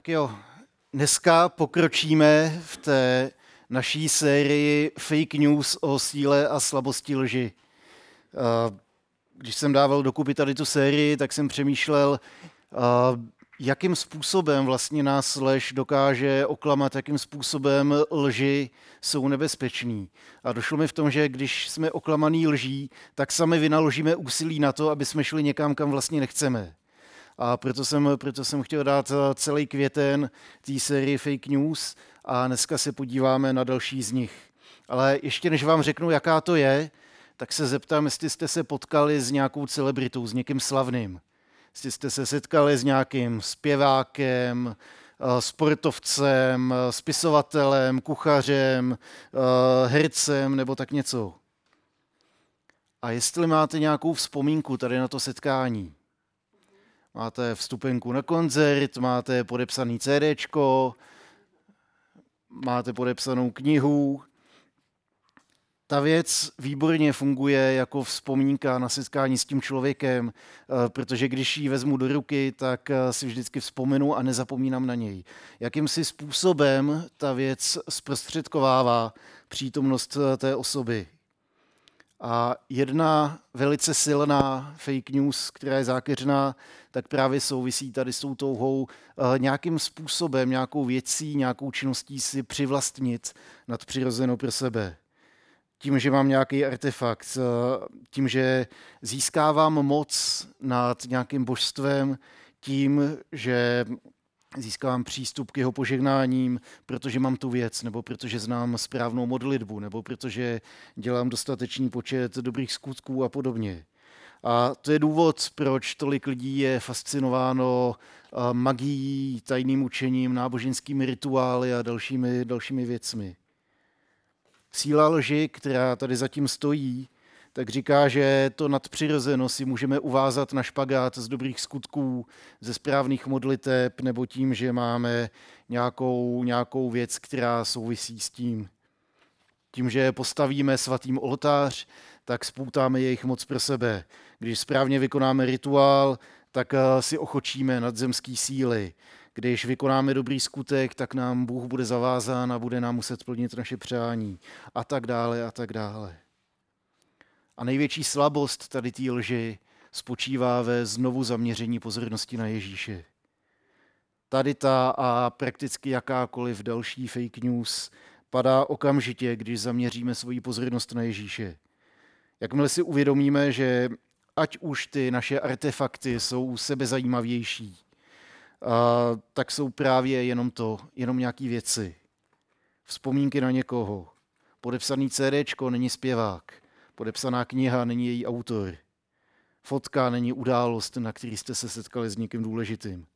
Tak jo, dneska pokročíme v té naší sérii fake news o síle a slabosti lži. Když jsem dával dokupy tady tu sérii, tak jsem přemýšlel, jakým způsobem vlastně nás lež dokáže oklamat, jakým způsobem lži jsou nebezpečný. A došlo mi v tom, že když jsme oklamaný lží, tak sami vynaložíme úsilí na to, aby jsme šli někam, kam vlastně nechceme. A proto jsem, proto jsem chtěl dát eh, celý květen té série fake news a dneska se podíváme na další z nich. Ale ještě než vám řeknu, jaká to je, tak se zeptám, jestli jste se potkali s nějakou celebritou, s někým slavným. Jestli jste se setkali s nějakým zpěvákem, eh, sportovcem, eh, spisovatelem, kuchařem, hercem nebo tak něco. A jestli máte nějakou vzpomínku tady na to setkání, máte vstupenku na koncert, máte podepsaný CD, máte podepsanou knihu. Ta věc výborně funguje jako vzpomínka na setkání s tím člověkem, eh, protože když ji vezmu do ruky, tak eh, si vždycky vzpomenu a nezapomínám na něj. Jakýmsi způsobem ta věc zprostředkovává přítomnost eh, té osoby. A jedna velice silná fake news, která je zákeřná, tak právě souvisí tady s tou touhou uh, nějakým způsobem, nějakou věcí, nějakou činností si přivlastnit nadpřirozeno pro sebe. Tím, že mám nějaký artefakt, uh, tím, že získávám moc nad nějakým božstvem, tím, že získávám přístup k jeho požehnáním, protože mám tu věc, nebo protože znám správnou modlitbu, nebo protože dělám dostatečný počet dobrých skutků a podobně. A to je důvod, proč tolik lidí je fascinováno magií, tajným učením, náboženskými rituály a dalšími, dalšími věcmi. Síla lži, která tady zatím stojí, tak říká, že to nadpřirozeno si můžeme uvázat na špagát z dobrých skutků, ze správných modliteb nebo tím, že máme nějakou, nějakou věc, která souvisí s tím. Tím, že postavíme svatým oltář, tak spoutáme jejich moc pro sebe. Když správně vykonáme rituál, tak eh, si ochočíme nadzemský síly. Když vykonáme dobrý skutek, tak nám Bůh bude zavázán a bude nám muset plnit naše přání. A tak dále, a tak dále. A největší slabost tady té lži spočívá ve znovu zaměření pozornosti na Ježíše. Tady ta a prakticky jakákoliv další fake news padá okamžitě, když zaměříme svoji pozornost na Ježíše. Jakmile si uvědomíme, že ať už ty naše artefakty jsou sebe zajímavější, tak jsou právě jenom to, jenom nějaké věci. Vzpomínky na někoho. Podepsaný CD není zpěvák. Podepsaná kniha není její autor. Fotka není událost, na který jste se setkali s někým důležitým.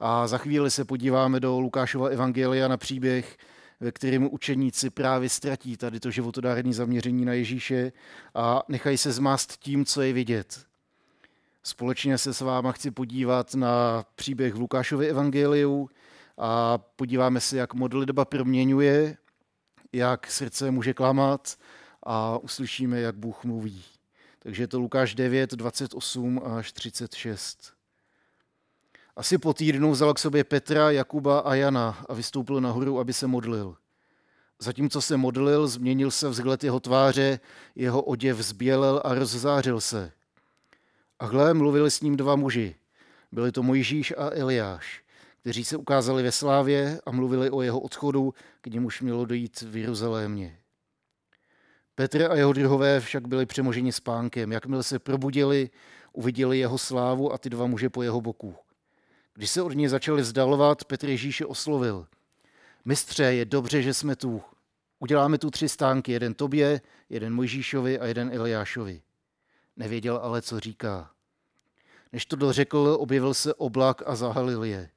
A za chvíli se podíváme do Lukášova evangelia na příběh, ve kterém učeníci právě ztratí tady to životodární zaměření na Ježíše a nechají se zmást tím, co je vidět. Společně se s váma chci podívat na příběh v Lukášově evangeliu a podíváme se, jak modlitba proměňuje, jak srdce může klamat a uslyšíme, jak Bůh mluví. Takže je to Lukáš 9, 28 až 36. Asi po týdnu vzal k sobě Petra, Jakuba a Jana a vystoupil nahoru, aby se modlil. Zatímco se modlil, změnil se vzhled jeho tváře, jeho oděv zbělel a rozzářil se. A hle, mluvili s ním dva muži. Byli to Mojžíš a Eliáš, kteří se ukázali ve slávě a mluvili o jeho odchodu, k němuž mělo dojít v Jeruzalémě. Petr a jeho druhové však byli přemoženi spánkem. Jakmile se probudili, uviděli jeho slávu a ty dva muže po jeho boku. Když se od něj začali vzdalovat, Petr Ježíše oslovil. Mistře, je dobře, že jsme tu. Uděláme tu tři stánky, jeden tobě, jeden Mojžíšovi a jeden Eliášovi. Nevěděl ale, co říká. Než to dořekl, objevil se oblak a zahalil je.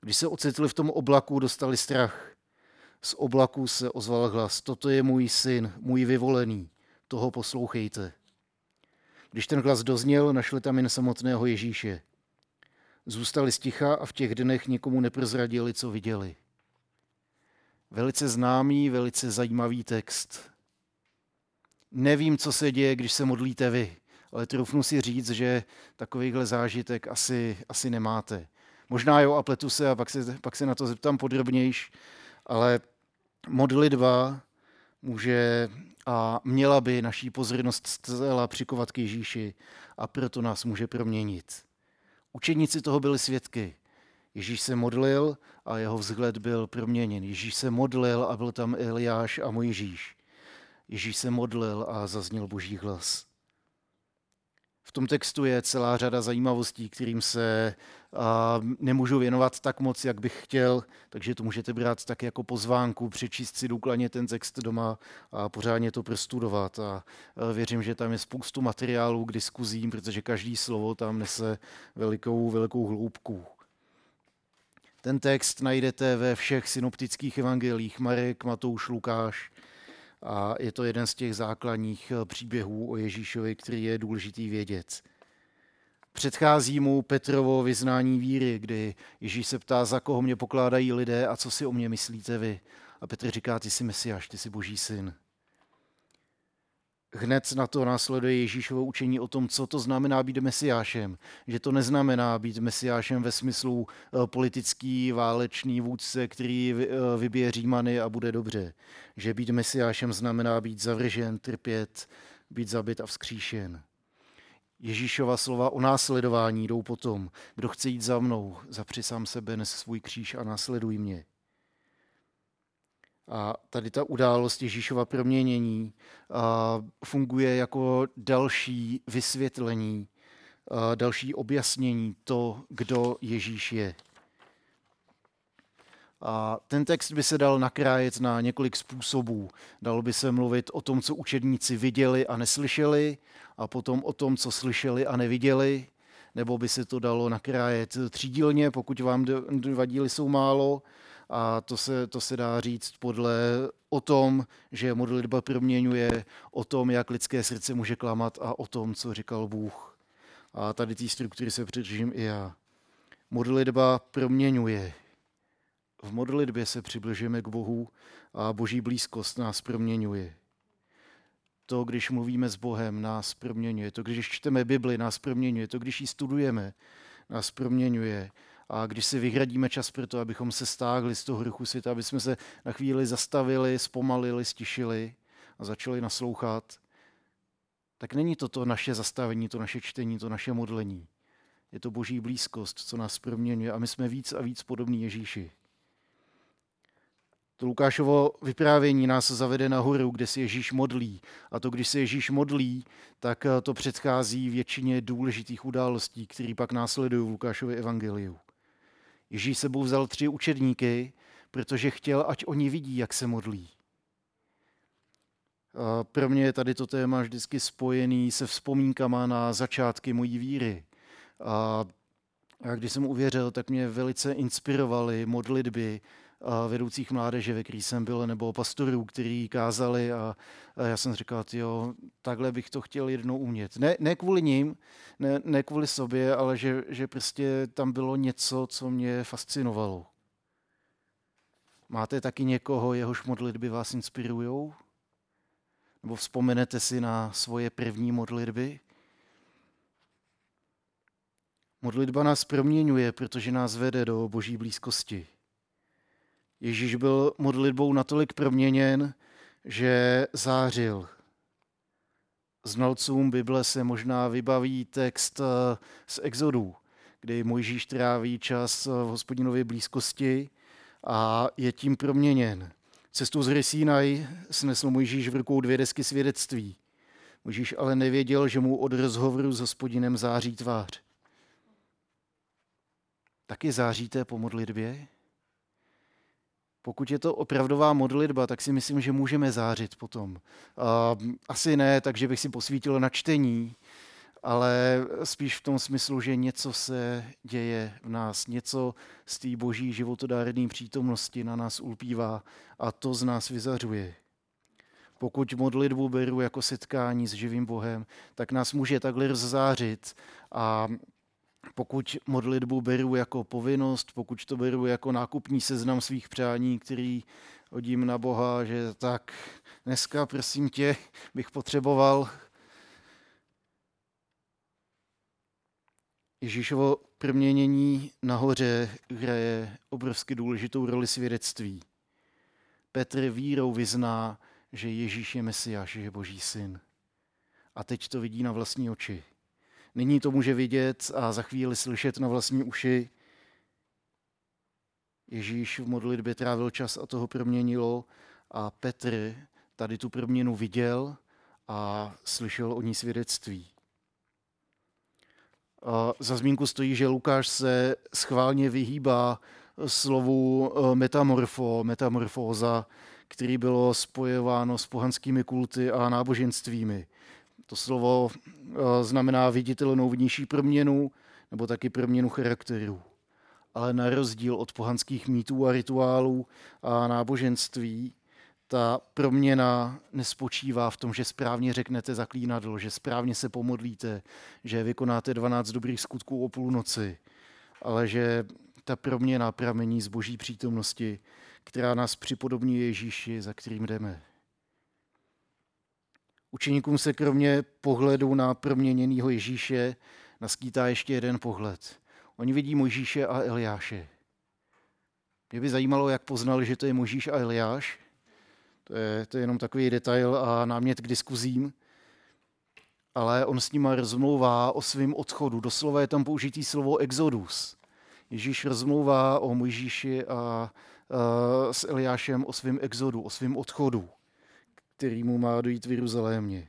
Když se ocitli v tom oblaku, dostali strach. Z oblaku se ozval hlas, toto je můj syn, můj vyvolený, toho poslouchejte. Když ten hlas dozněl, našli tam jen samotného Ježíše. Zůstali sticha a v těch dnech nikomu neprozradili, co viděli. Velice známý, velice zajímavý text. Nevím, co se děje, když se modlíte vy, ale trufnu si říct, že takovýhle zážitek asi, asi nemáte. Možná jo a pletu se a pak se, pak se na to zeptám podrobnějš, ale modlitba může a měla by naší pozornost zcela přikovat k Ježíši a proto nás může proměnit. Učeníci toho byli svědky. Ježíš se modlil a jeho vzhled byl proměněn. Ježíš se modlil a byl tam Eliáš a Mojžíš. Ježíš se modlil a zazněl boží hlas. V tom textu je celá řada zajímavostí, kterým se a, nemůžu věnovat tak moc, jak bych chtěl, takže to můžete brát tak jako pozvánku, přečíst si důkladně ten text doma a pořádně to prostudovat. A, a věřím, že tam je spoustu materiálů k diskuzím, protože každý slovo tam nese velikou, velikou hloubku. Ten text najdete ve všech synoptických evangelích Marek, Matouš, Lukáš, a je to jeden z těch základních eh, příběhů o Ježíšovi, který je důležitý vědět. Předchází mu Petrovo vyznání víry, kdy Ježíš se ptá, za koho mě pokládají lidé a co si o mě myslíte vy. A Petr říká, ty jsi Mesiáš, ty jsi boží syn. Hned na to následuje Ježíšovo učení o tom, co to znamená být mesiášem. Že to neznamená být mesiášem ve smyslu eh, politický, válečný vůdce, který eh, vybije Římany a bude dobře. Že být mesiášem znamená být zavržen, trpět, být zabit a vzkříšen. Ježíšova slova o následování jdou potom. Kdo chce jít za mnou, zapři sám sebe, nes svůj kříž a následuj mě. A tady ta událost Ježíšova proměnění funguje jako další vysvětlení, další objasnění to, kdo Ježíš je. A ten text by se dal nakrájet na několik způsobů. Dalo by se mluvit o tom, co učedníci viděli a neslyšeli, a potom o tom, co slyšeli a neviděli, nebo by se to dalo nakrájet třídílně, pokud vám dva jsou málo, a to se, to se dá říct podle o tom, že modlitba proměňuje, o tom, jak lidské srdce může klamat a o tom, co říkal Bůh. A tady té struktury se přidržím i já. Modlitba proměňuje. V modlitbě se přibližujeme k Bohu a boží blízkost nás proměňuje. To, když mluvíme s Bohem, nás proměňuje. To, když čteme Bibli, nás proměňuje. To, když ji studujeme, nás proměňuje. A když si vyhradíme čas pro to, abychom se stáhli z toho hruchu světa, aby jsme se na chvíli zastavili, zpomalili, stišili a začali naslouchat, tak není to to naše zastavení, to naše čtení, to naše modlení. Je to boží blízkost, co nás proměňuje a my jsme víc a víc podobní Ježíši. To Lukášovo vyprávění nás zavede nahoru, kde se Ježíš modlí. A to, když se Ježíš modlí, tak to předchází většině důležitých událostí, které pak následují v Lukášově evangeliu. Ježíš sebou vzal tři učedníky, protože chtěl, ať oni vidí, jak se modlí. A pro mě je tady to téma vždycky spojený se vzpomínkama na začátky mojí víry. A a když jsem uvěřil, tak mě velice inspirovaly modlitby vedoucích mládeže, ve který jsem byl, nebo pastorů, kteří kázali a, a já jsem říkal, jo, takhle bych to chtěl jednou umět. Ne, ne kvůli ním, ne, ne kvůli sobě, ale že, že prostě tam bylo něco, co mě fascinovalo. Máte taky někoho, jehož modlitby vás inspirují? Nebo vzpomenete si na svoje první modlitby? Modlitba nás proměňuje, protože nás vede do boží blízkosti. Ježíš byl modlitbou natolik proměněn, že zářil. Znalcům Bible se možná vybaví text eh, z Exodu, kdy Mojžíš tráví čas v hospodinově blízkosti a je tím proměněn. Cestu z hory Sinaj snesl Mojžíš v rukou dvě desky svědectví. Mojžíš ale nevěděl, že mu od rozhovoru s hospodinem září tvář. Taky záříte po modlitbě? Pokud je to opravdová modlitba, tak si myslím, že můžeme zářit potom. Asi ne, takže bych si posvítil na čtení, ale spíš v tom smyslu, že něco se děje v nás, něco z té boží životodárné přítomnosti na nás ulpívá a to z nás vyzařuje. Pokud modlitbu beru jako setkání s živým Bohem, tak nás může takhle rozzářit a pokud modlitbu beru jako povinnost, pokud to beru jako nákupní seznam svých přání, který hodím na Boha, že tak dneska, prosím tě, bych potřeboval Ježíšovo proměnění nahoře hraje obrovsky důležitou roli svědectví. Petr vírou vyzná, že Ježíš je Mesiáš, že je Boží syn. A teď to vidí na vlastní oči. Nyní to může vidět a za chvíli slyšet na vlastní uši. Ježíš v modlitbě trávil čas a toho proměnilo a Petr tady tu proměnu viděl a slyšel o ní svědectví. A za zmínku stojí, že Lukáš se schválně vyhýbá slovu e, metamorfo, metamorfóza, který bylo spojováno s pohanskými kulty a náboženstvími. To slovo e, znamená viditelnou vnější proměnu nebo taky proměnu charakteru. Ale na rozdíl od pohanských mýtů a rituálů a náboženství, ta proměna nespočívá v tom, že správně řeknete zaklínadlo, že správně se pomodlíte, že vykonáte 12 dobrých skutků o půlnoci, ale že ta proměna pramení z boží přítomnosti, která nás připodobní Ježíši, za kterým jdeme. Učeníkům se kromě pohledu na proměněného Ježíše naskýtá ještě jeden pohled. Oni vidí Mojžíše a Eliáše. Mě by zajímalo, jak poznali, že to je Možíš a Eliáš. To je, to je jenom takový detail a námět k diskuzím. Ale on s nima rozmlouvá o svém odchodu. Doslova je tam použitý slovo exodus. Ježíš rozmlouvá o Mojžíši a, a s Eliášem o svém exodu, o svém odchodu, který mu má dojít v Jeruzalémě.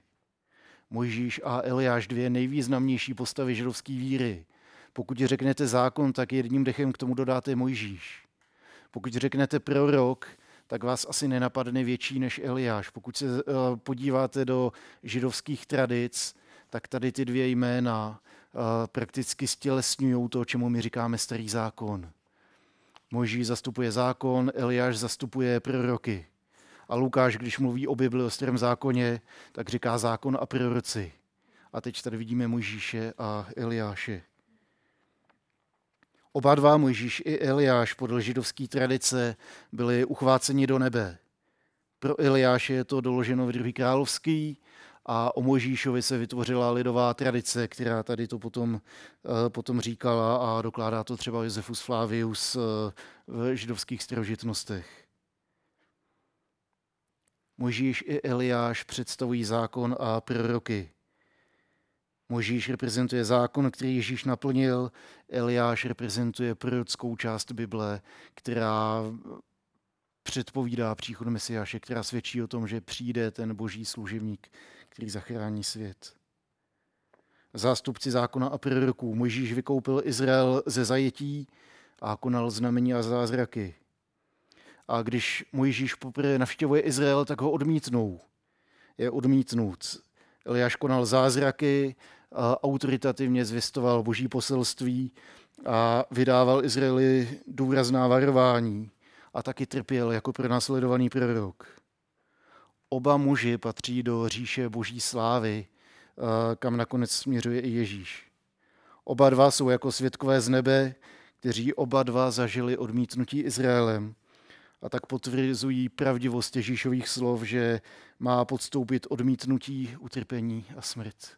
Mojžíš a Eliáš, dvě nejvýznamnější postavy židovské víry. Pokud řeknete zákon, tak jedním dechem k tomu dodáte Mojžíš. Pokud řeknete prorok, tak vás asi nenapadne větší než Eliáš. Pokud se uh, podíváte do židovských tradic, tak tady ty dvě jména uh, prakticky stělesňují to, čemu my říkáme starý zákon. Moží zastupuje zákon, Eliáš zastupuje proroky. A Lukáš, když mluví o Bibli, o starém zákoně, tak říká zákon a proroci. A teď tady vidíme Mojžíše a Eliáše. Oba dva, Mojžíš i Eliáš, podle židovské tradice, byli uchváceni do nebe. Pro Eliáše je to doloženo v druhý královský a o Mojžíšovi se vytvořila lidová tradice, která tady to potom, eh, potom říkala a dokládá to třeba Josefus Flavius eh, v židovských starožitnostech. Mojžíš i Eliáš představují zákon a proroky. Možíš reprezentuje zákon, který Ježíš naplnil, Eliáš reprezentuje prorockou část Bible, která předpovídá příchod Mesiáše, která svědčí o tom, že přijde ten boží služebník, který zachrání svět. Zástupci zákona a proroků. Mojžíš vykoupil Izrael ze zajetí a konal znamení a zázraky. A když Mojžíš poprvé navštěvuje Izrael, tak ho odmítnou. Je odmítnut. Eliáš konal zázraky, a autoritativně zvěstoval boží poselství a vydával Izraeli důrazná varování a taky trpěl jako pronásledovaný prorok. Oba muži patří do říše boží slávy, kam nakonec směřuje i Ježíš. Oba dva jsou jako světkové z nebe, kteří oba dva zažili odmítnutí Izraelem a tak potvrzují pravdivost Ježíšových slov, že má podstoupit odmítnutí, utrpení a smrt.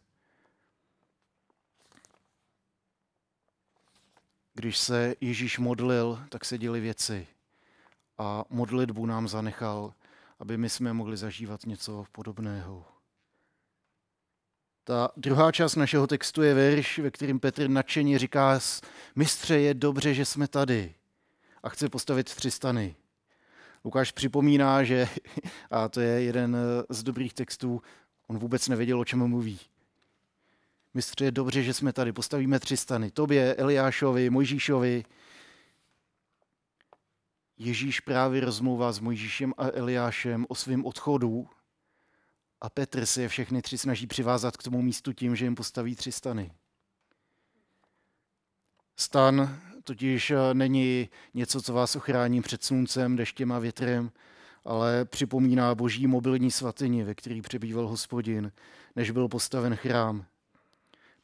Když se Ježíš modlil, tak se děly věci. A modlitbu nám zanechal, aby my jsme mohli zažívat něco podobného. Ta druhá část našeho textu je verš, ve kterým Petr nadšeně říká, mistře, je dobře, že jsme tady a chce postavit tři stany. Lukáš připomíná, že, a to je jeden z dobrých textů, on vůbec nevěděl, o čem mluví. Mistře, je dobře, že jsme tady. Postavíme tři stany. Tobě, Eliášovi, Mojžíšovi. Ježíš právě rozmlouvá s Mojžíšem a Eliášem o svém odchodu a Petr se je všechny tři snaží přivázat k tomu místu tím, že jim postaví tři stany. Stan totiž není něco, co vás ochrání před sluncem, deštěm a větrem, ale připomíná boží mobilní svatyni, ve který přebýval hospodin, než byl postaven chrám.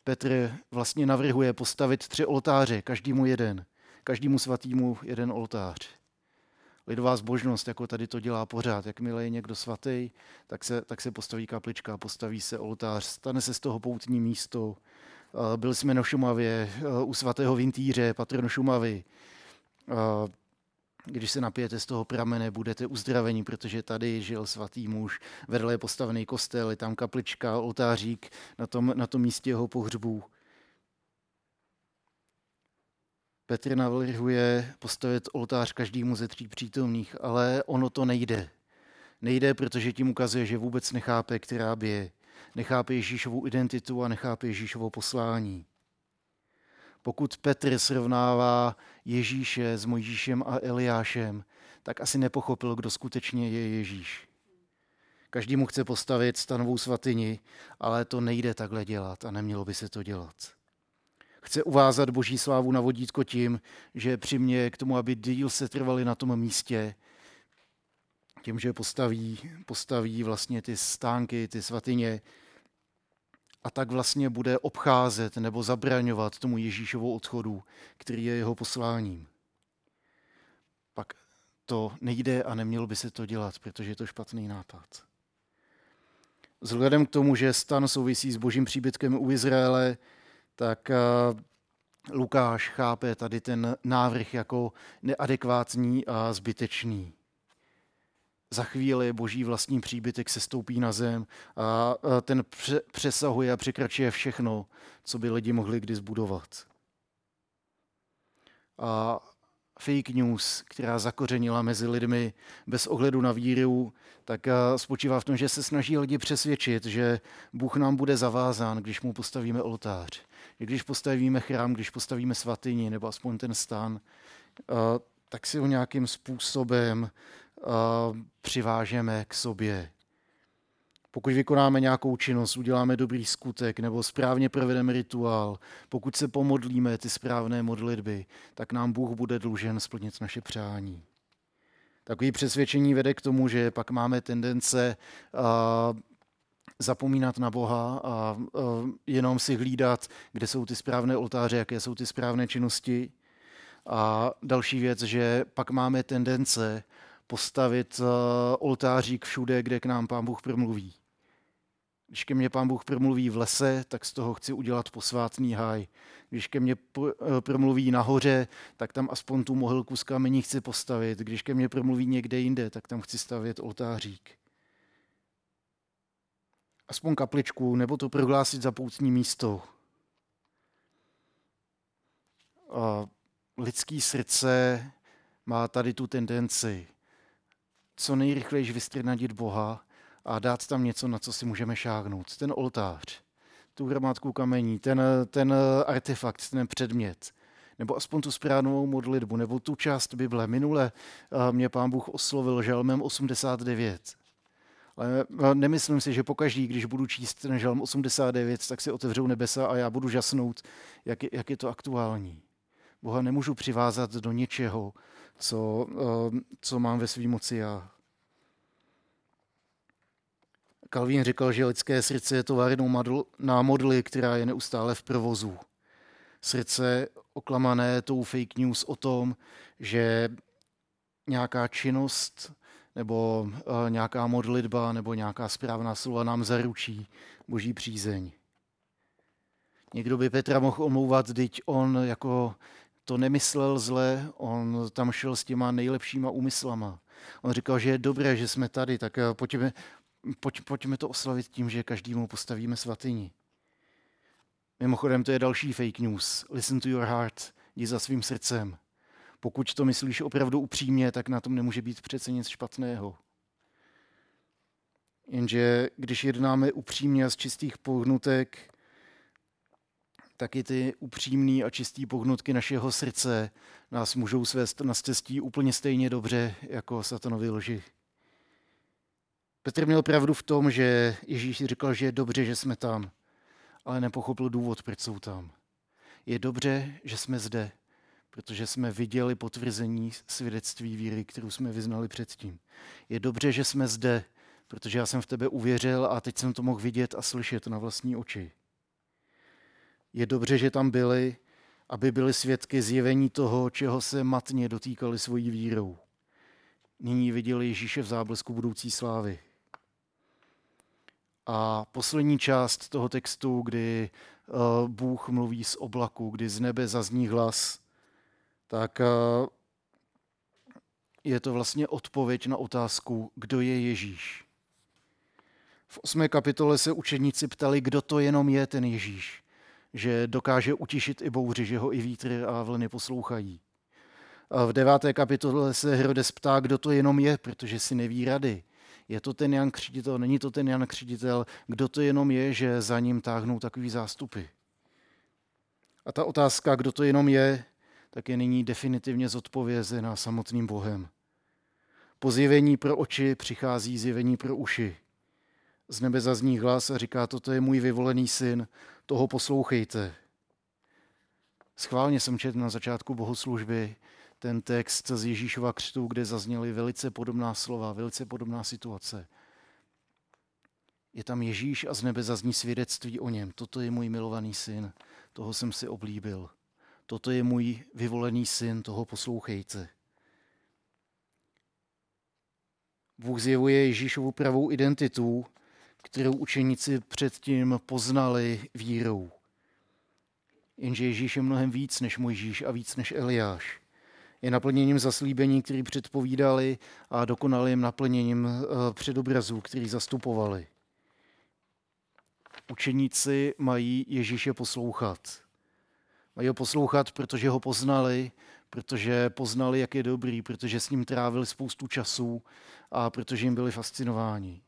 Petr vlastně navrhuje postavit tři oltáře, každému jeden, každému svatýmu jeden oltář. Lidová zbožnost, jako tady to dělá pořád. Jakmile je někdo svatý, tak se, tak se postaví kaplička, postaví se oltář, stane se z toho poutní místo Byli jsme na Šumavě u svatého Vintýře, patronu Šumavy. Když se napijete z toho pramene, budete uzdraveni, protože tady žil svatý muž, vedle je postavený kostel, je tam kaplička, oltářík na tom, na tom místě jeho pohřbu. Petr navrhuje postavit oltář každému ze tří přítomných, ale ono to nejde. Nejde, protože tím ukazuje, že vůbec nechápe, která by je. Nechápe Ježíšovou identitu a nechápe Ježíšovo poslání. Pokud Petr srovnává Ježíše s Mojžíšem a Eliášem, tak asi nepochopil, kdo skutečně je Ježíš. Každý mu chce postavit stanovou svatyni, ale to nejde takhle dělat a nemělo by se to dělat. Chce uvázat boží slávu na vodítko tím, že přimě k tomu, aby díl se trvali na tom místě, tím, že postaví, postaví vlastně ty stánky, ty svatyně, a tak vlastně bude obcházet nebo zabraňovat tomu Ježíšovu odchodu, který je jeho posláním. Pak to nejde a nemělo by se to dělat, protože je to špatný nápad. Vzhledem k tomu, že stan souvisí s božím příbytkem u Izraele, tak eh, Lukáš chápe tady ten návrh jako neadekvátní a zbytečný. Za chvíli boží vlastní příbytek se stoupí na zem a ten přesahuje a překračuje všechno, co by lidi mohli kdy zbudovat. A fake news, která zakořenila mezi lidmi bez ohledu na víru, tak spočívá v tom, že se snaží lidi přesvědčit, že Bůh nám bude zavázán, když mu postavíme oltář. Když postavíme chrám, když postavíme svatyni, nebo aspoň ten stan, tak si ho nějakým způsobem přivážeme k sobě. Pokud vykonáme nějakou činnost, uděláme dobrý skutek nebo správně provedeme rituál, pokud se pomodlíme ty správné modlitby, tak nám Bůh bude dlužen splnit naše přání. Takový přesvědčení vede k tomu, že pak máme tendence uh, zapomínat na Boha a uh, jenom si hlídat, kde jsou ty správné oltáře, jaké jsou ty správné činnosti. A další věc, že pak máme tendence postavit uh, oltářík všude, kde k nám Pán Bůh promluví. Když ke mně Pán Bůh promluví v lese, tak z toho chci udělat posvátný háj. Když ke mně eh, promluví nahoře, tak tam aspoň tu mohelku z kamení chci postavit. Když ke mně promluví někde jinde, tak tam chci stavět oltářík. Aspoň kapličku, nebo to prohlásit za poutní místo. A lidský srdce má tady tu tendenci co nejrychleji vystrnadit Boha a dát tam něco, na co si můžeme šáhnout. Ten oltář, tu hromádku kamení, ten, ten artefakt, ten předmět, nebo aspoň tu správnou modlitbu, nebo tu část Bible. Minule eh, mě pán Bůh oslovil žalmem 89. Ale eh, nemyslím si, že pokaždý, když budu číst ten žalm 89, tak si otevřou nebesa a já budu žasnout, jak je, jak je to aktuální. Boha nemůžu přivázat do něčeho, co, eh, co mám ve své moci já. Kalvín říkal, že lidské srdce je továrnou na modly, která je neustále v provozu. Srdce oklamané tou fake news o tom, že nějaká činnost nebo uh, nějaká modlitba nebo nějaká správná slova nám zaručí boží přízeň. Někdo by Petra mohl omlouvat, teď on jako to nemyslel zle, on tam šel s těma nejlepšíma úmyslama. On říkal, že je dobré, že jsme tady, tak eh, pojďme, pojď, pojďme to oslavit tím, že každému postavíme svatyni. Mimochodem, to je další fake news. Listen to your heart. Jdi za svým srdcem. Pokud to myslíš opravdu upřímně, tak na tom nemůže být přece nic špatného. Jenže když jednáme upřímně a z čistých pohnutek, taky ty upřímný a čistý pohnutky našeho srdce nás můžou svést na cestí úplně stejně dobře jako satanovi lži. Petr měl pravdu v tom, že Ježíš říkal, že je dobře, že jsme tam, ale nepochopil důvod, proč jsou tam. Je dobře, že jsme zde, protože jsme viděli potvrzení svědectví víry, kterou jsme vyznali předtím. Je dobře, že jsme zde, protože já jsem v tebe uvěřil a teď jsem to mohl vidět a slyšet na vlastní oči. Je dobře, že tam byli, aby byli svědky zjevení toho, čeho se matně dotýkali svojí vírou. Nyní viděli Ježíše v záblesku budoucí slávy. A poslední část toho textu, kdy Bůh mluví z oblaku, kdy z nebe zazní hlas, tak je to vlastně odpověď na otázku, kdo je Ježíš. V osmé kapitole se učedníci ptali, kdo to jenom je ten Ježíš, že dokáže utišit i bouři, že ho i vítr a vlny poslouchají. A v deváté kapitole se Herodes ptá, kdo to jenom je, protože si neví rady. Je to ten Jan Křtitel, není to ten Jan Křtitel, kdo to jenom je, že za ním táhnou takový zástupy. A ta otázka, kdo to jenom je, tak je nyní definitivně zodpovězena samotným Bohem. Po zjevení pro oči přichází zjevení pro uši. Z nebe zazní hlas a říká, toto je můj vyvolený syn, toho poslouchejte. Schválně jsem četl na začátku bohoslužby ten text z Ježíšova křtu, kde zazněly velice podobná slova, velice podobná situace. Je tam Ježíš a z nebe zazní svědectví o něm. Toto je můj milovaný syn, toho jsem si oblíbil. Toto je můj vyvolený syn, toho poslouchejte. Bůh zjevuje Ježíšovu pravou identitu, kterou učeníci předtím poznali vírou. Jenže Ježíš je mnohem víc než Mojžíš a víc než Eliáš. Je naplněním zaslíbení, který předpovídali a dokonalým naplněním eh, předobrazů, který zastupovali. Učeníci mají Ježíše poslouchat. Mají ho poslouchat, protože ho poznali, protože poznali, jak je dobrý, protože s ním trávili spoustu času a protože jim byli fascinováni.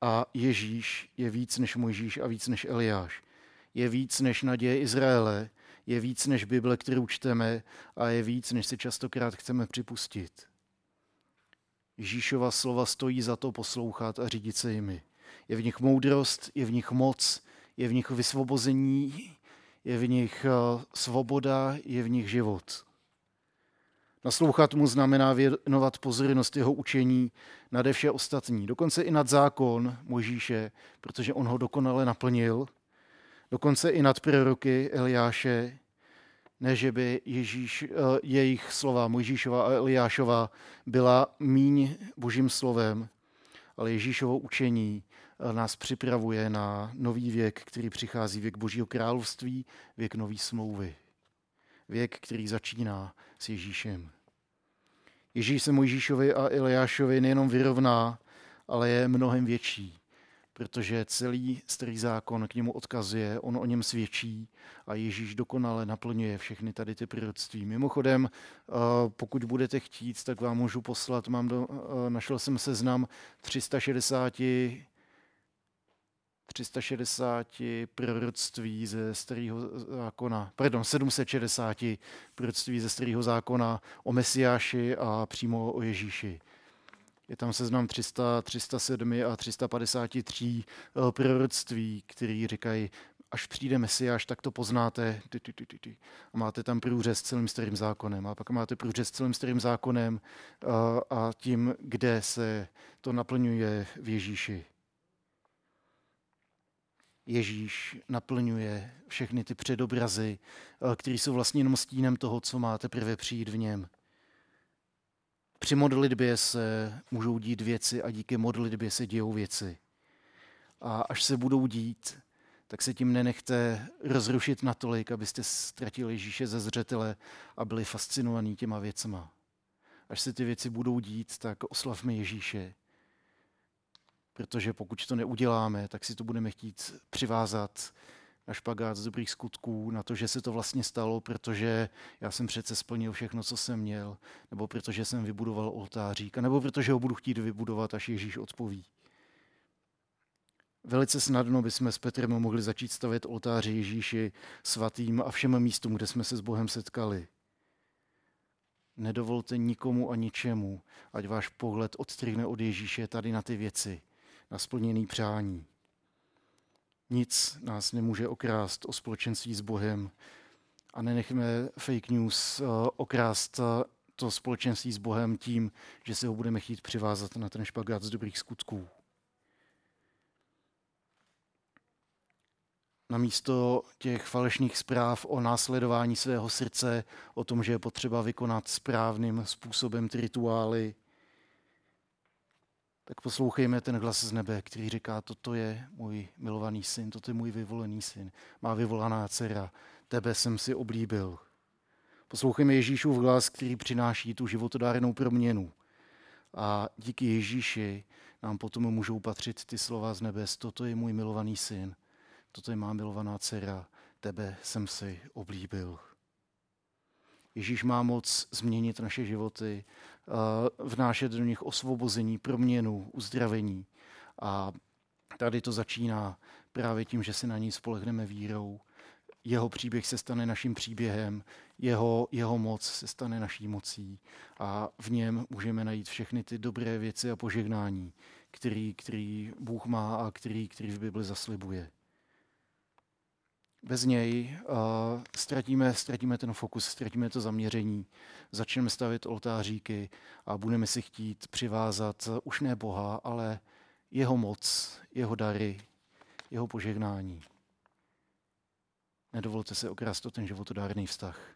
A Ježíš je víc než Mojžíš a víc než Eliáš. Je víc než naděje Izraele, je víc než Bible, kterou čteme a je víc, než si častokrát chceme připustit. Ježíšova slova stojí za to poslouchat a řídit se jimi. Je v nich moudrost, je v nich moc, je v nich vysvobození, je v nich eh, svoboda, je v nich život. Naslouchat mu znamená věnovat pozornost jeho učení nade vše ostatní, dokonce i nad zákon Možíše, protože on ho dokonale naplnil, dokonce i nad proroky Eliáše, ne, by Ježíš, eh, jejich slova Mojžíšova a Eliášova byla míň božím slovem, ale Ježíšovo učení eh, nás připravuje na nový věk, který přichází, věk Božího království, věk nový smlouvy. Věk, který začíná s Ježíšem. Ježíš se Mojžíšovi a Eliášovi nejenom vyrovná, ale je mnohem větší, protože celý starý zákon k němu odkazuje, on o něm svědčí a Ježíš dokonale naplňuje všechny tady ty proroctví. Mimochodem, eh, pokud budete chtít, tak vám můžu poslat, mám do, eh, našel jsem seznam 360 360 proroctví ze starého zákona, pardon, 760 proroctví ze starého zákona o Mesiáši a přímo o Ježíši. Je tam seznam 300, 307 a 353 eh, proroctví, který říkají, až přijde Mesiáš, tak to poznáte. A máte tam průřez celým starým zákonem. A pak máte průřez celým starým zákonem eh, a tím, kde se to naplňuje v Ježíši. Ježíš naplňuje všechny ty předobrazy, eh, které jsou vlastně jenom stínem toho, co má teprve přijít v něm. Při modlitbě se můžou dít věci a díky modlitbě se dějou věci. A až se budou dít, tak se tím nenechte rozrušit natolik, abyste ztratili Ježíše ze zřetele a byli fascinovaní těma věcma. Až se ty věci budou dít, tak oslavme Ježíše protože pokud to neuděláme, tak si to budeme chtít přivázat na špagát z dobrých skutků, na to, že se to vlastně stalo, protože já jsem přece splnil všechno, co jsem měl, nebo protože jsem vybudoval oltářík, nebo protože ho budu chtít vybudovat, až Ježíš odpoví. Velice snadno bychom s Petrem mohli začít stavět oltáře Ježíši svatým a všem místům, kde jsme se s Bohem setkali. Nedovolte nikomu a ničemu, ať váš pohled odstřihne od Ježíše tady na ty věci, na splněný přání. Nic nás nemůže okrást o společenství s Bohem a nenechme fake news eh, okrást eh, to společenství s Bohem tím, že se ho budeme chtít přivázat na ten špagát z dobrých skutků. Namísto těch falešných zpráv o následování svého srdce, o tom, že je potřeba vykonat správným způsobem ty rituály, tak poslouchejme ten hlas z nebe, který říká, toto je můj milovaný syn, toto je můj vyvolený syn, má vyvolaná dcera, tebe jsem si oblíbil. Poslouchejme Ježíšův hlas, který přináší tu životodárnou proměnu. A díky Ježíši nám potom můžou patřit ty slova z nebes. Toto je můj milovaný syn, toto je má milovaná dcera, tebe jsem si oblíbil. Ježíš má moc změnit naše životy, vnášet do nich osvobození, proměnu, uzdravení. A tady to začíná právě tím, že se na ní spolehneme vírou. Jeho příběh se stane naším příběhem, jeho, jeho moc se stane naší mocí a v něm můžeme najít všechny ty dobré věci a požehnání, který, který Bůh má a který, který v Bibli zaslibuje bez něj uh, ztratíme, ztratíme ten fokus, ztratíme to zaměření, začneme stavit oltáříky a budeme si chtít přivázat už ne Boha, ale jeho moc, jeho dary, jeho požehnání. Nedovolte se okrást o ten životodárný vztah.